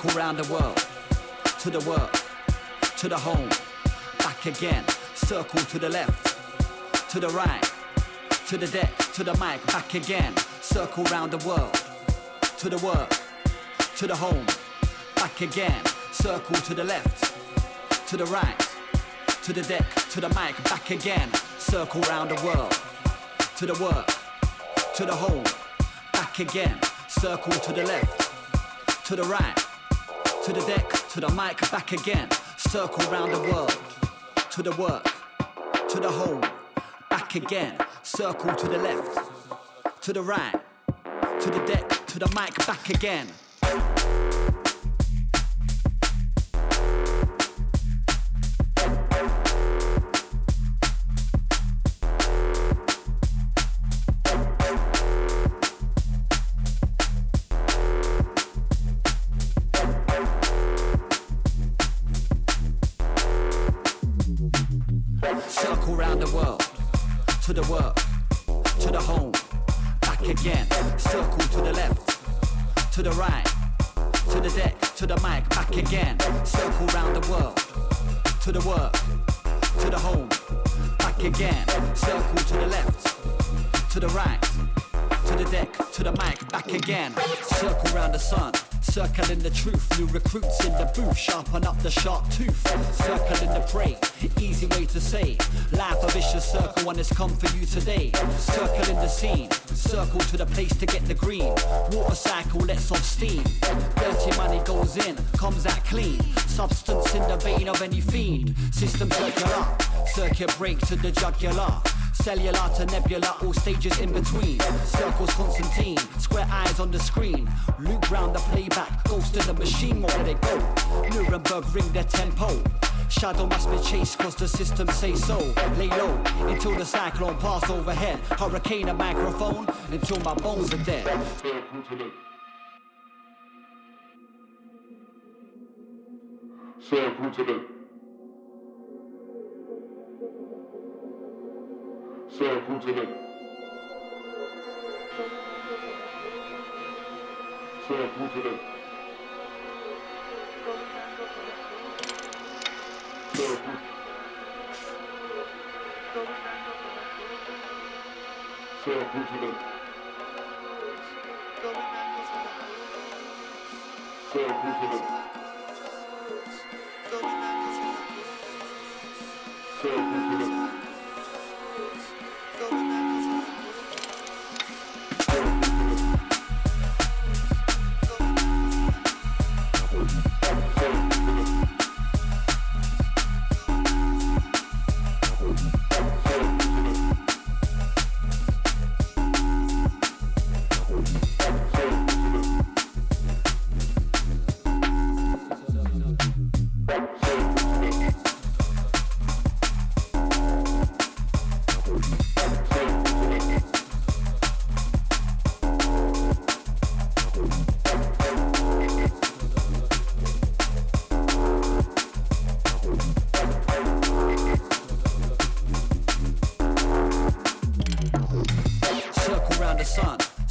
Circle round the world, to the work, to the home, back again. Circle to the left, to the right, to the deck, to the mic, back again. Circle round the world, to the work, to the home, back again. Circle to the left, to the right, to the deck, to the mic, back again. Circle round the world, to the work, to the home, back again. Circle to the left, to the right, to the deck, to the mic, back again. Circle round the world, to the work, to the home, back again. Circle to the left, to the right, to the deck, to the mic, back again. Recruits in the booth, sharpen up the sharp tooth. Circling the prey, easy way to say. Life a vicious circle when it's come for you today. Circling the scene, circle to the place to get the green. Water cycle lets off steam. Dirty money goes in, comes out clean. Substance in the vein of any fiend. System circular, circuit break to the jugular. Cellular to nebula, all stages in between. Circles Constantine, square eyes on the screen. Loop round the playback, ghost in the machine, where they go? Nuremberg ring their tempo. Shadow must be chased cause the system say so. Lay low until the cyclone pass overhead. Hurricane a microphone until my bones are dead. Circle to the Circle to the Circle to the Circle to the Circle Circle to the Circle to the Circle to the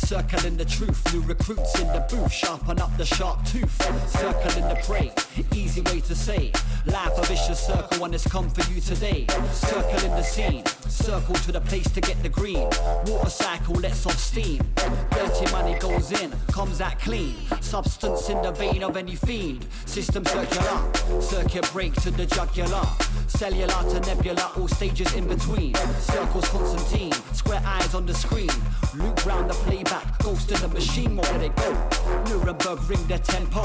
circling the truth. New recruits in the booth, sharpen up the sharp tooth. Circling the prey, easy way to say. Life a vicious circle when it's come for you today. Circling the scene, circle to the place to get the green. Water cycle lets off steam. Dirty money goes in, comes out clean. Substance in the vein of any fiend. System circular, circuit break to the jugular. Cellular to nebula, all stages in between. Circles Constantine, square eyes on the screen. Loop round the playback, ghost in the machine, where they go? Nuremberg ring their tempo.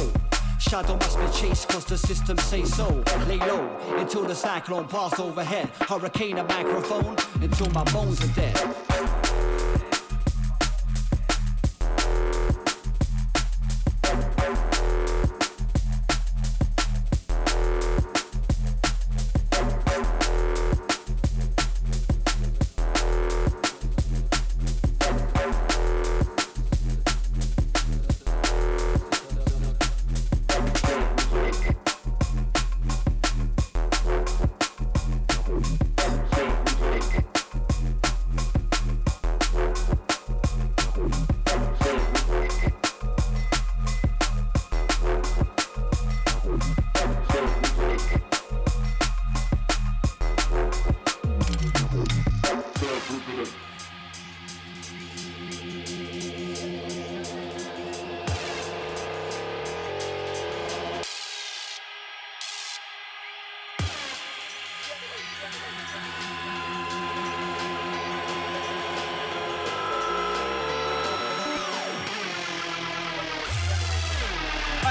Shadow must be chased cause the system say so. Lay low until the cyclone pass overhead. Hurricane a microphone until my bones are dead.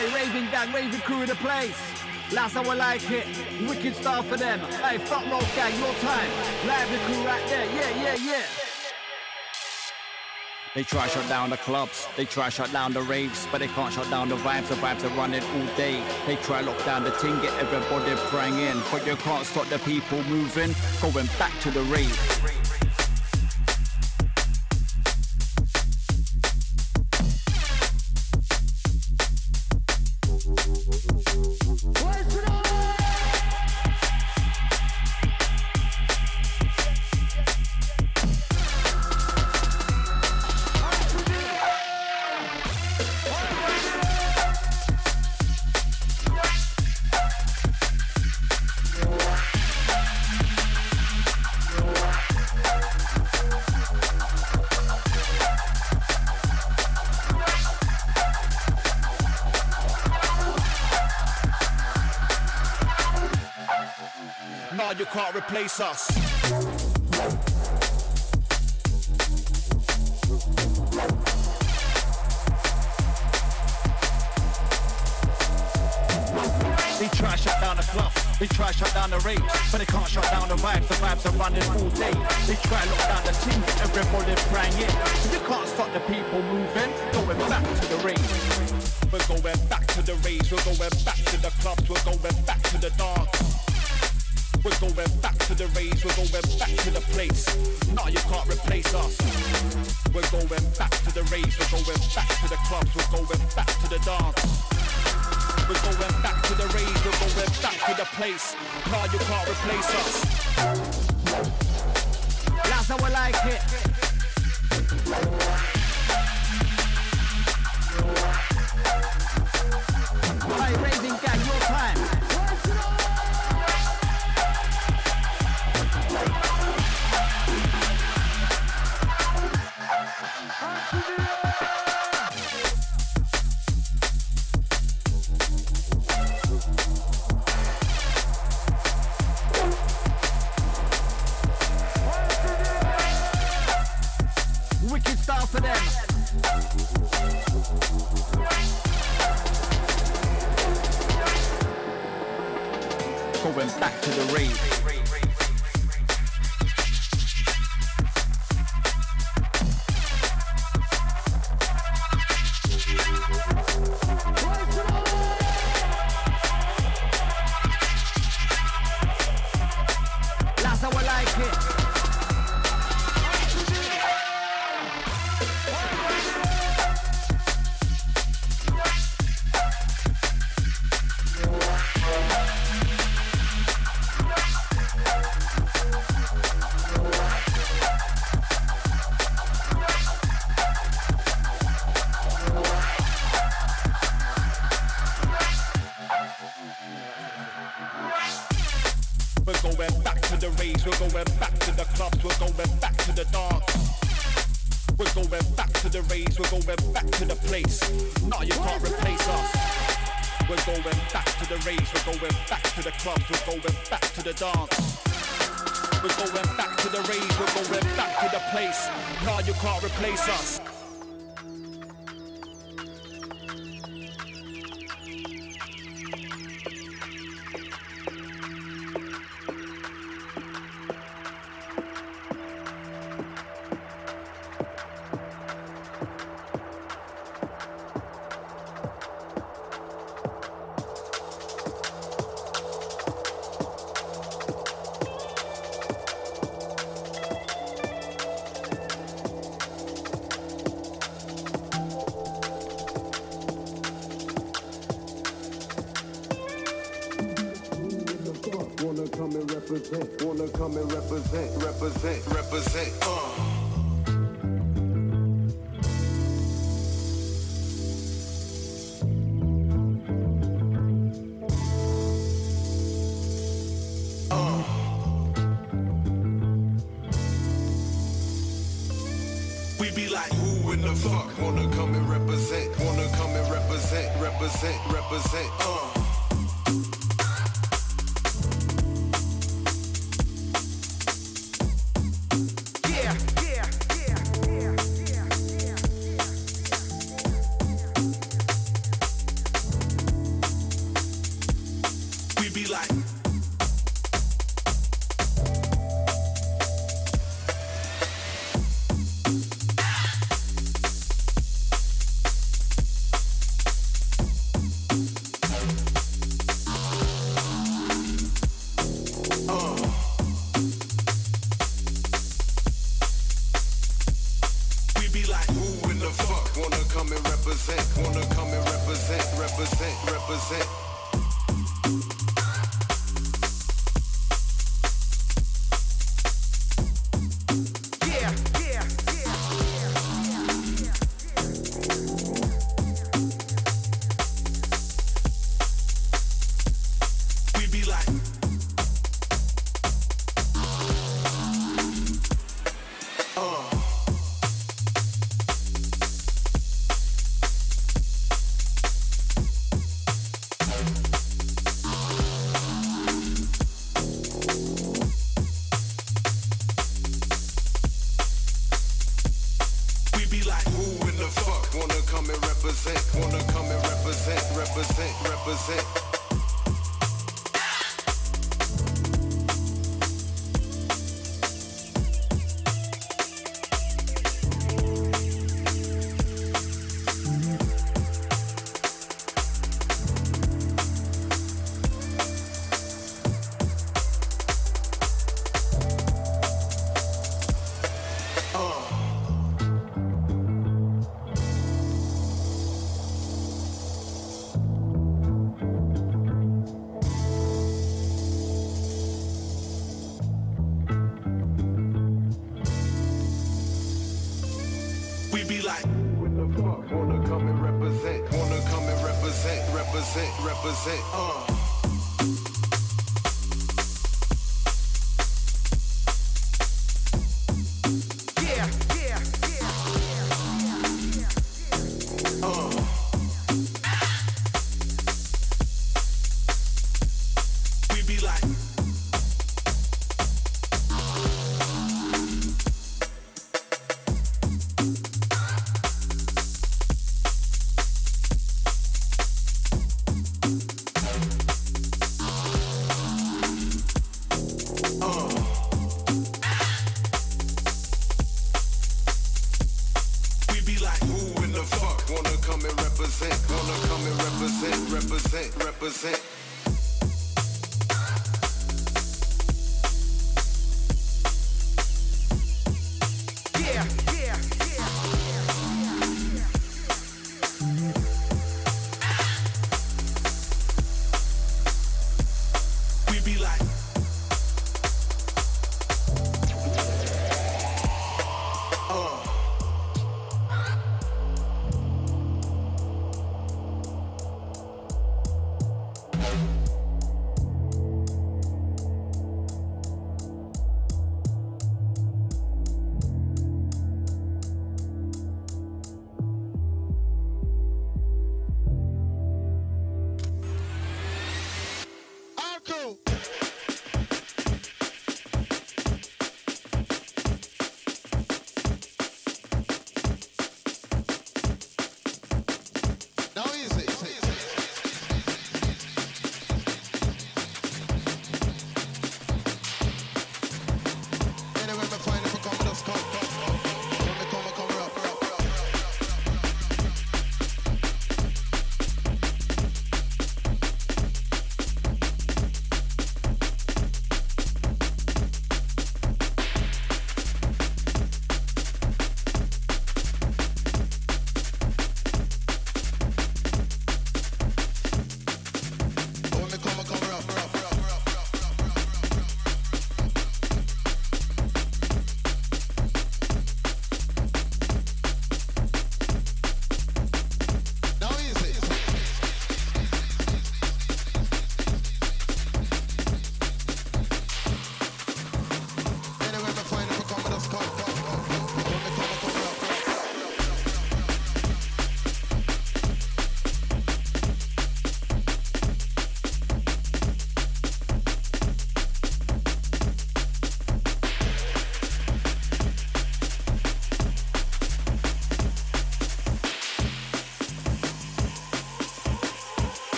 Hey, raving gang, raving crew in the place. Last how like it. Wicked style for them. Hey, fuck roll gang, your time. Lively crew right there. Yeah, yeah, yeah. They try shut down the clubs, they try shut down the raves, but they can't shut down the vibes. The vibes are running all day. They try lock down the ting, get everybody praying in, but you can't stop the people moving, going back to the rave. Replace back to the clubs, we're going back to the dance. We're going back to the rays, we're going back to the place. Nah, you can't replace us. That's how I like it. We're going back to the rage, we're going back to the clubs, we're going back to the dance. We're going back to the rave, we're going back to the place. Now you can't replace us. Bye.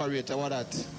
Operator, what that?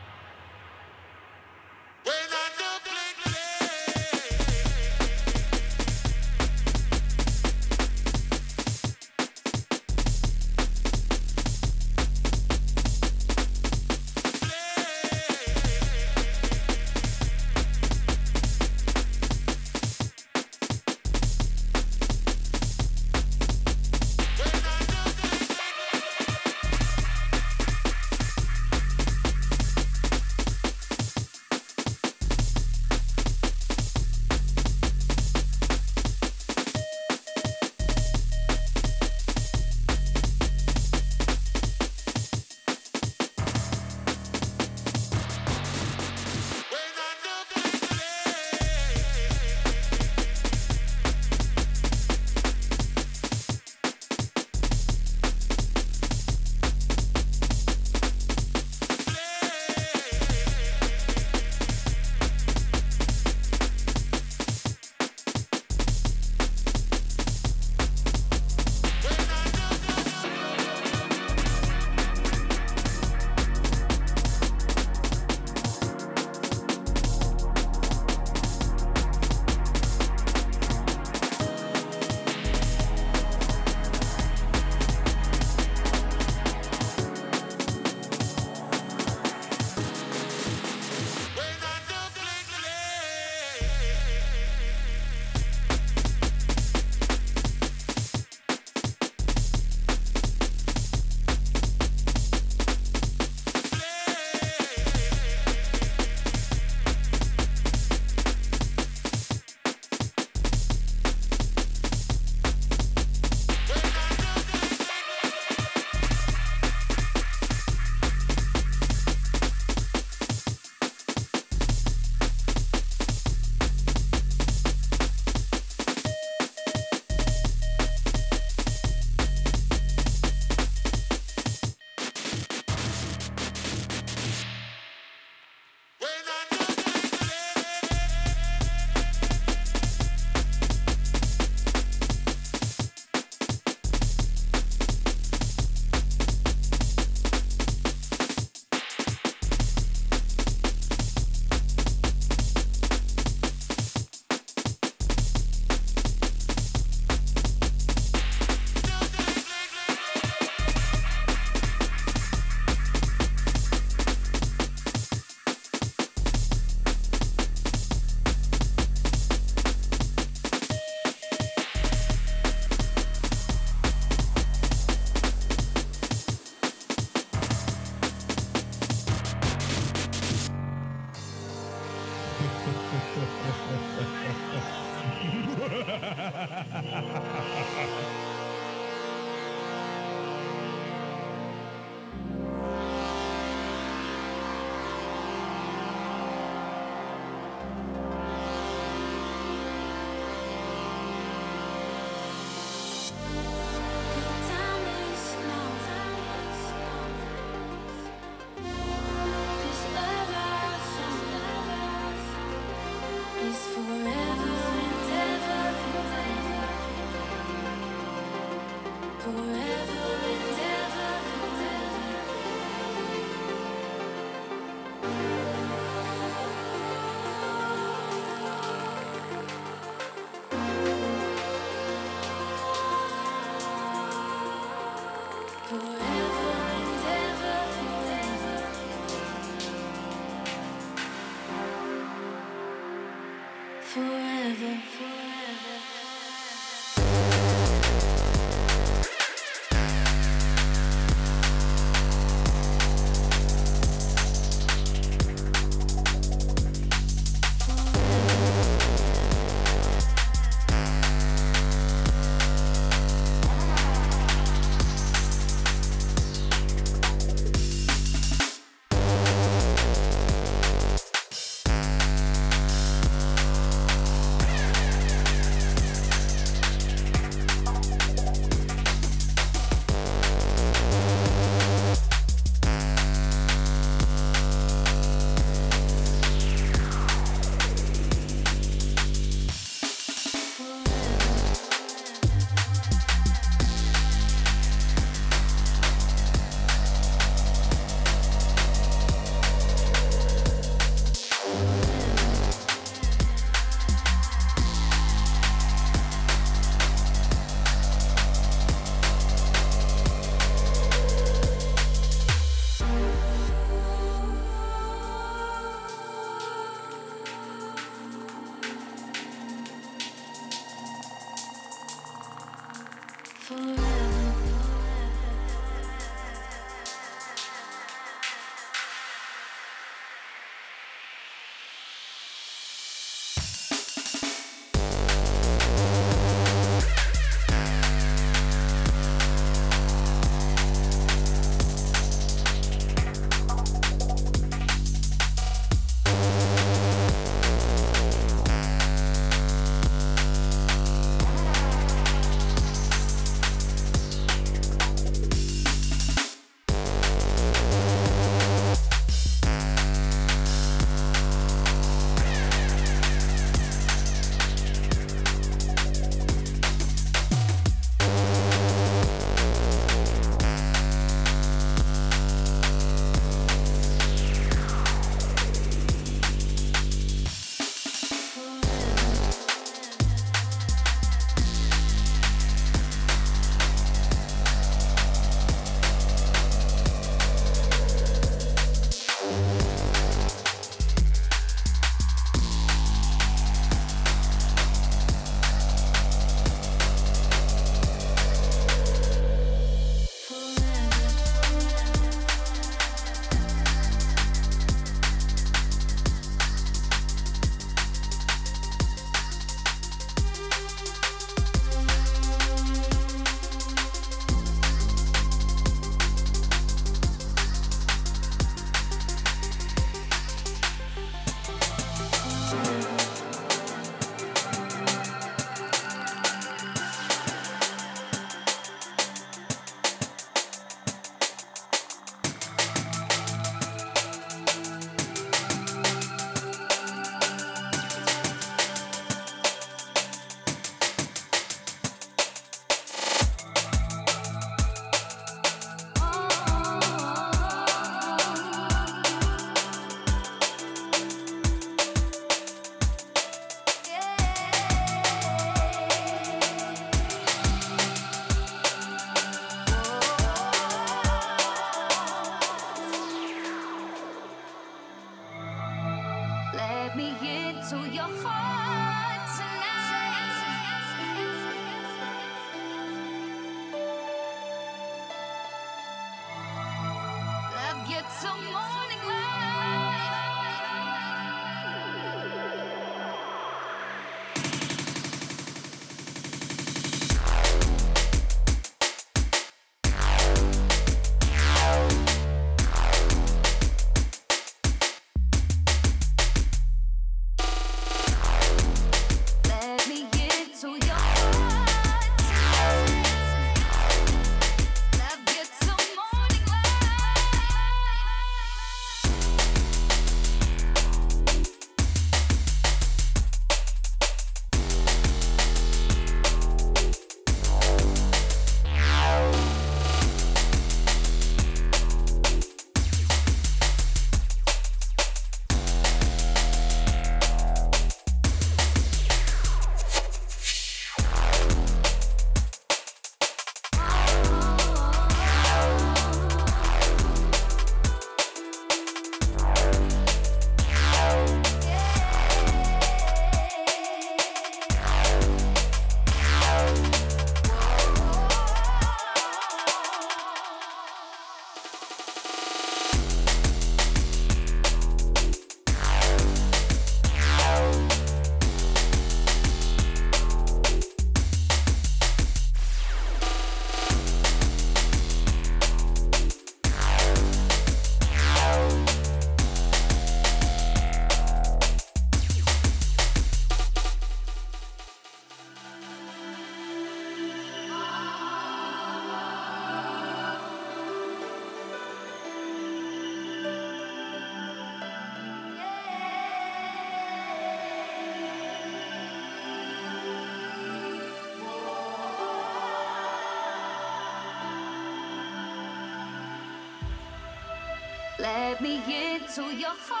to your heart.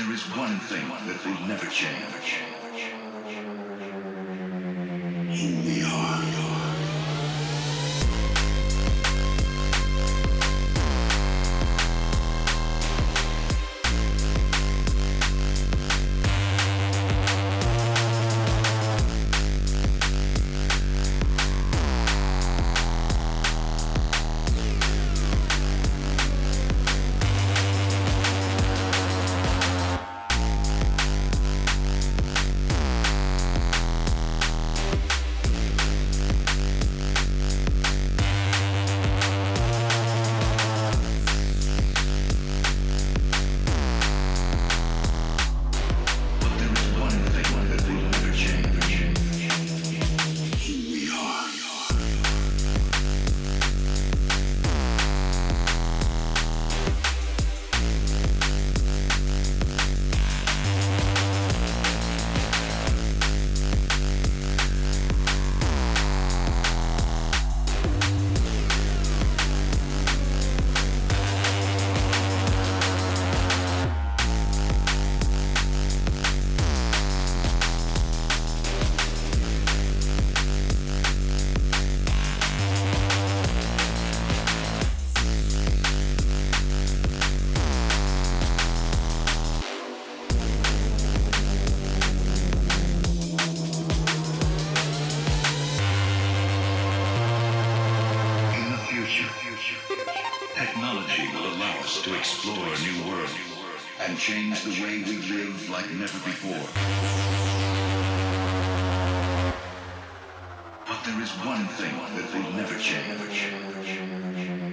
There is one thing that will never change. like never before. But there is one thing that will never change.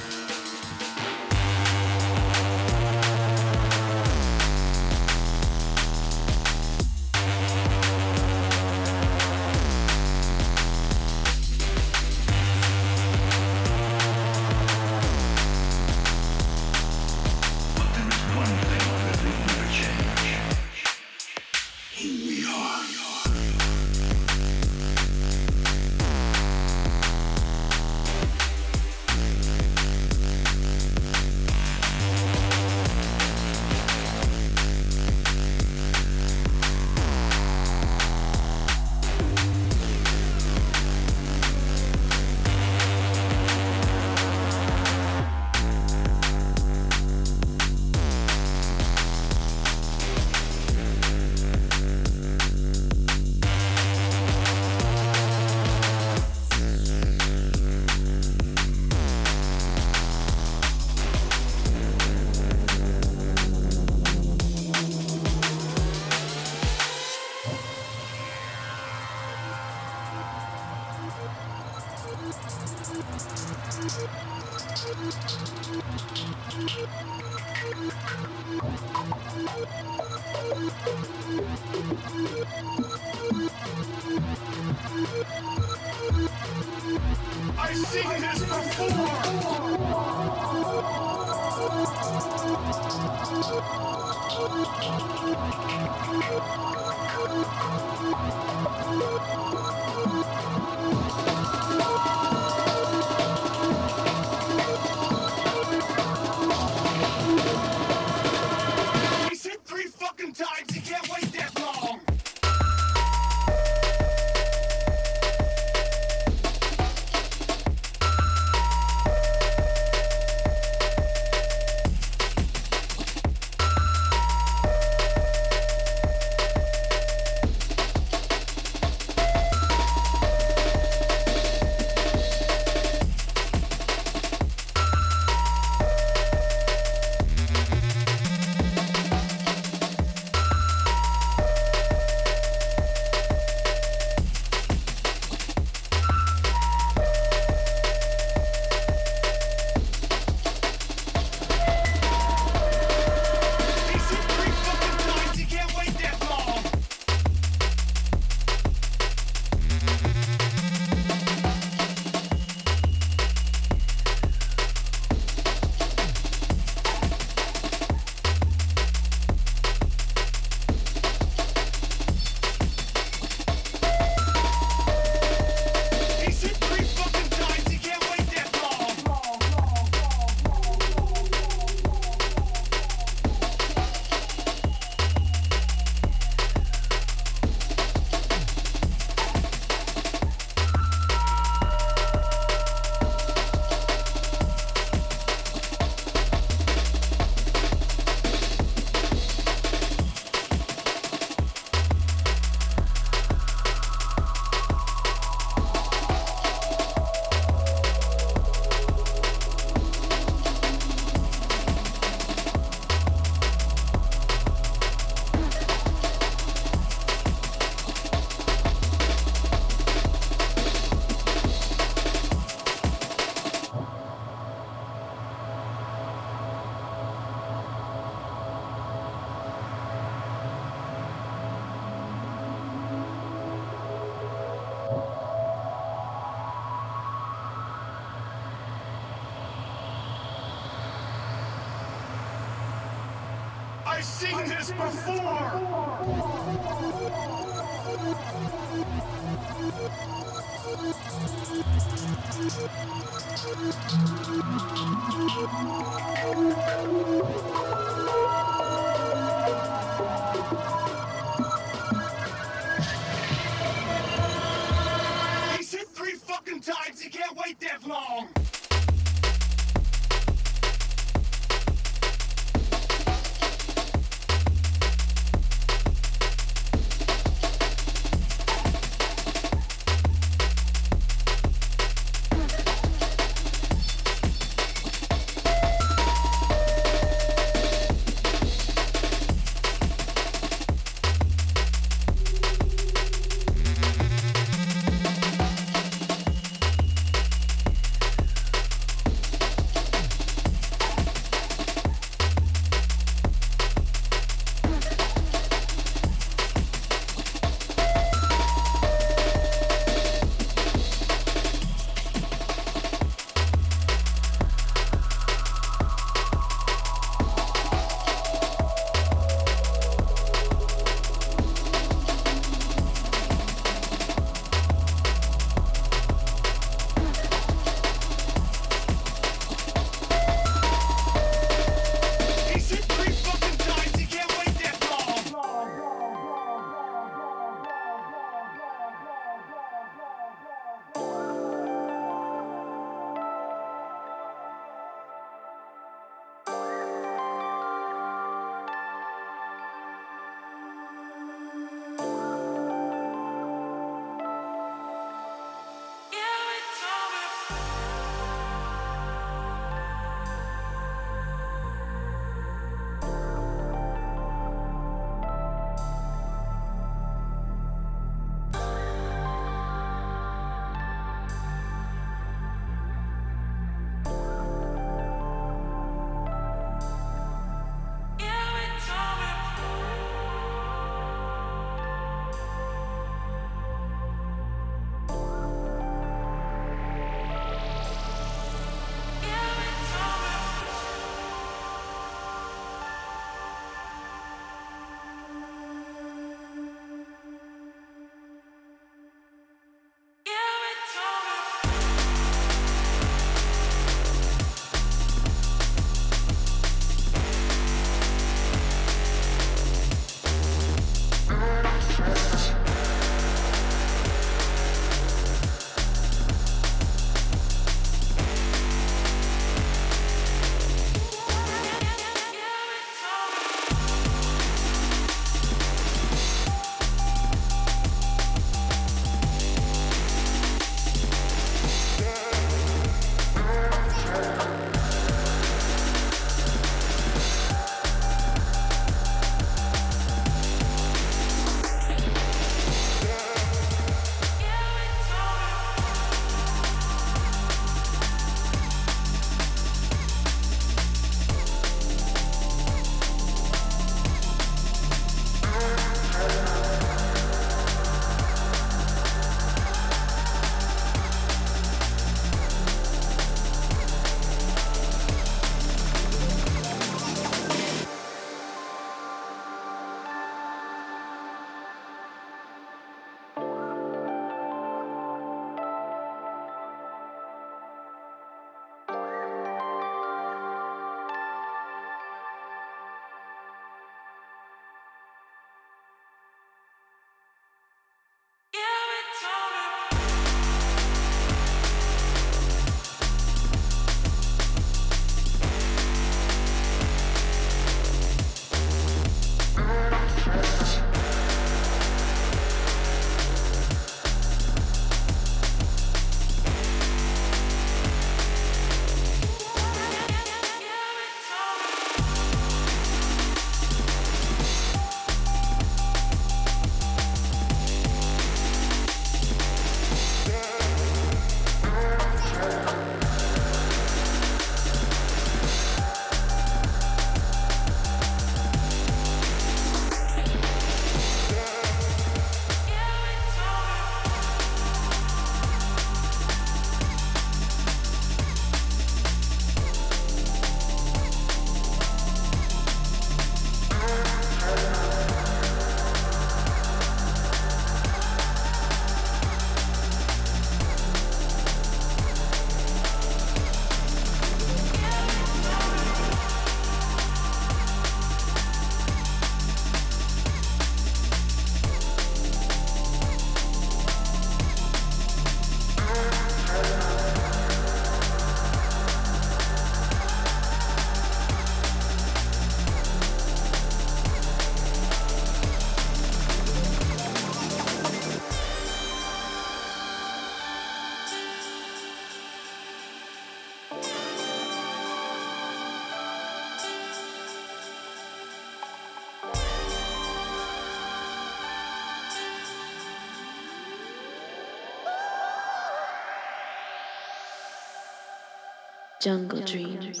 Jungle Dreams.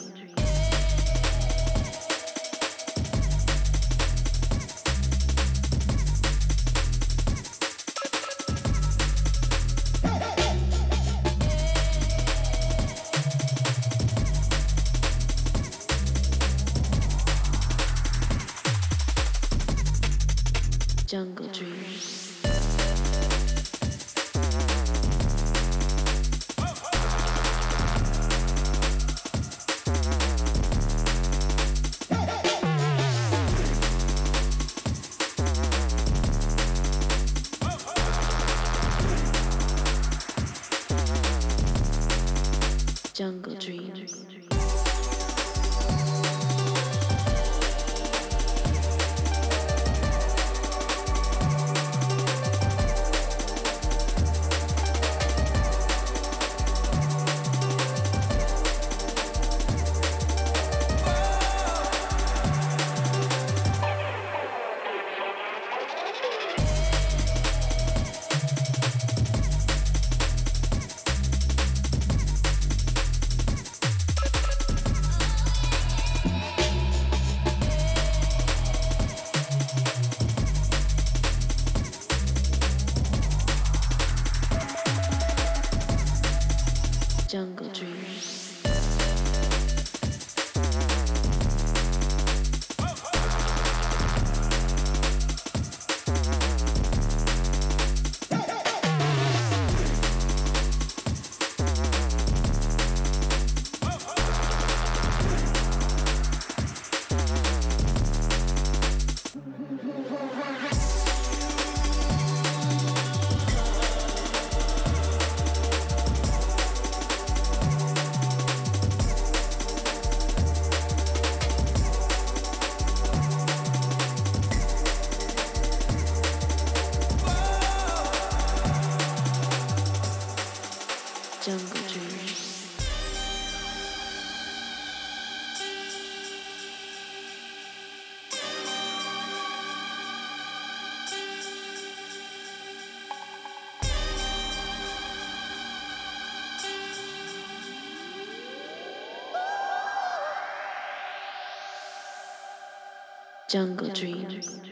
Jungle Dreams. jungle dream. Jungle Dreams.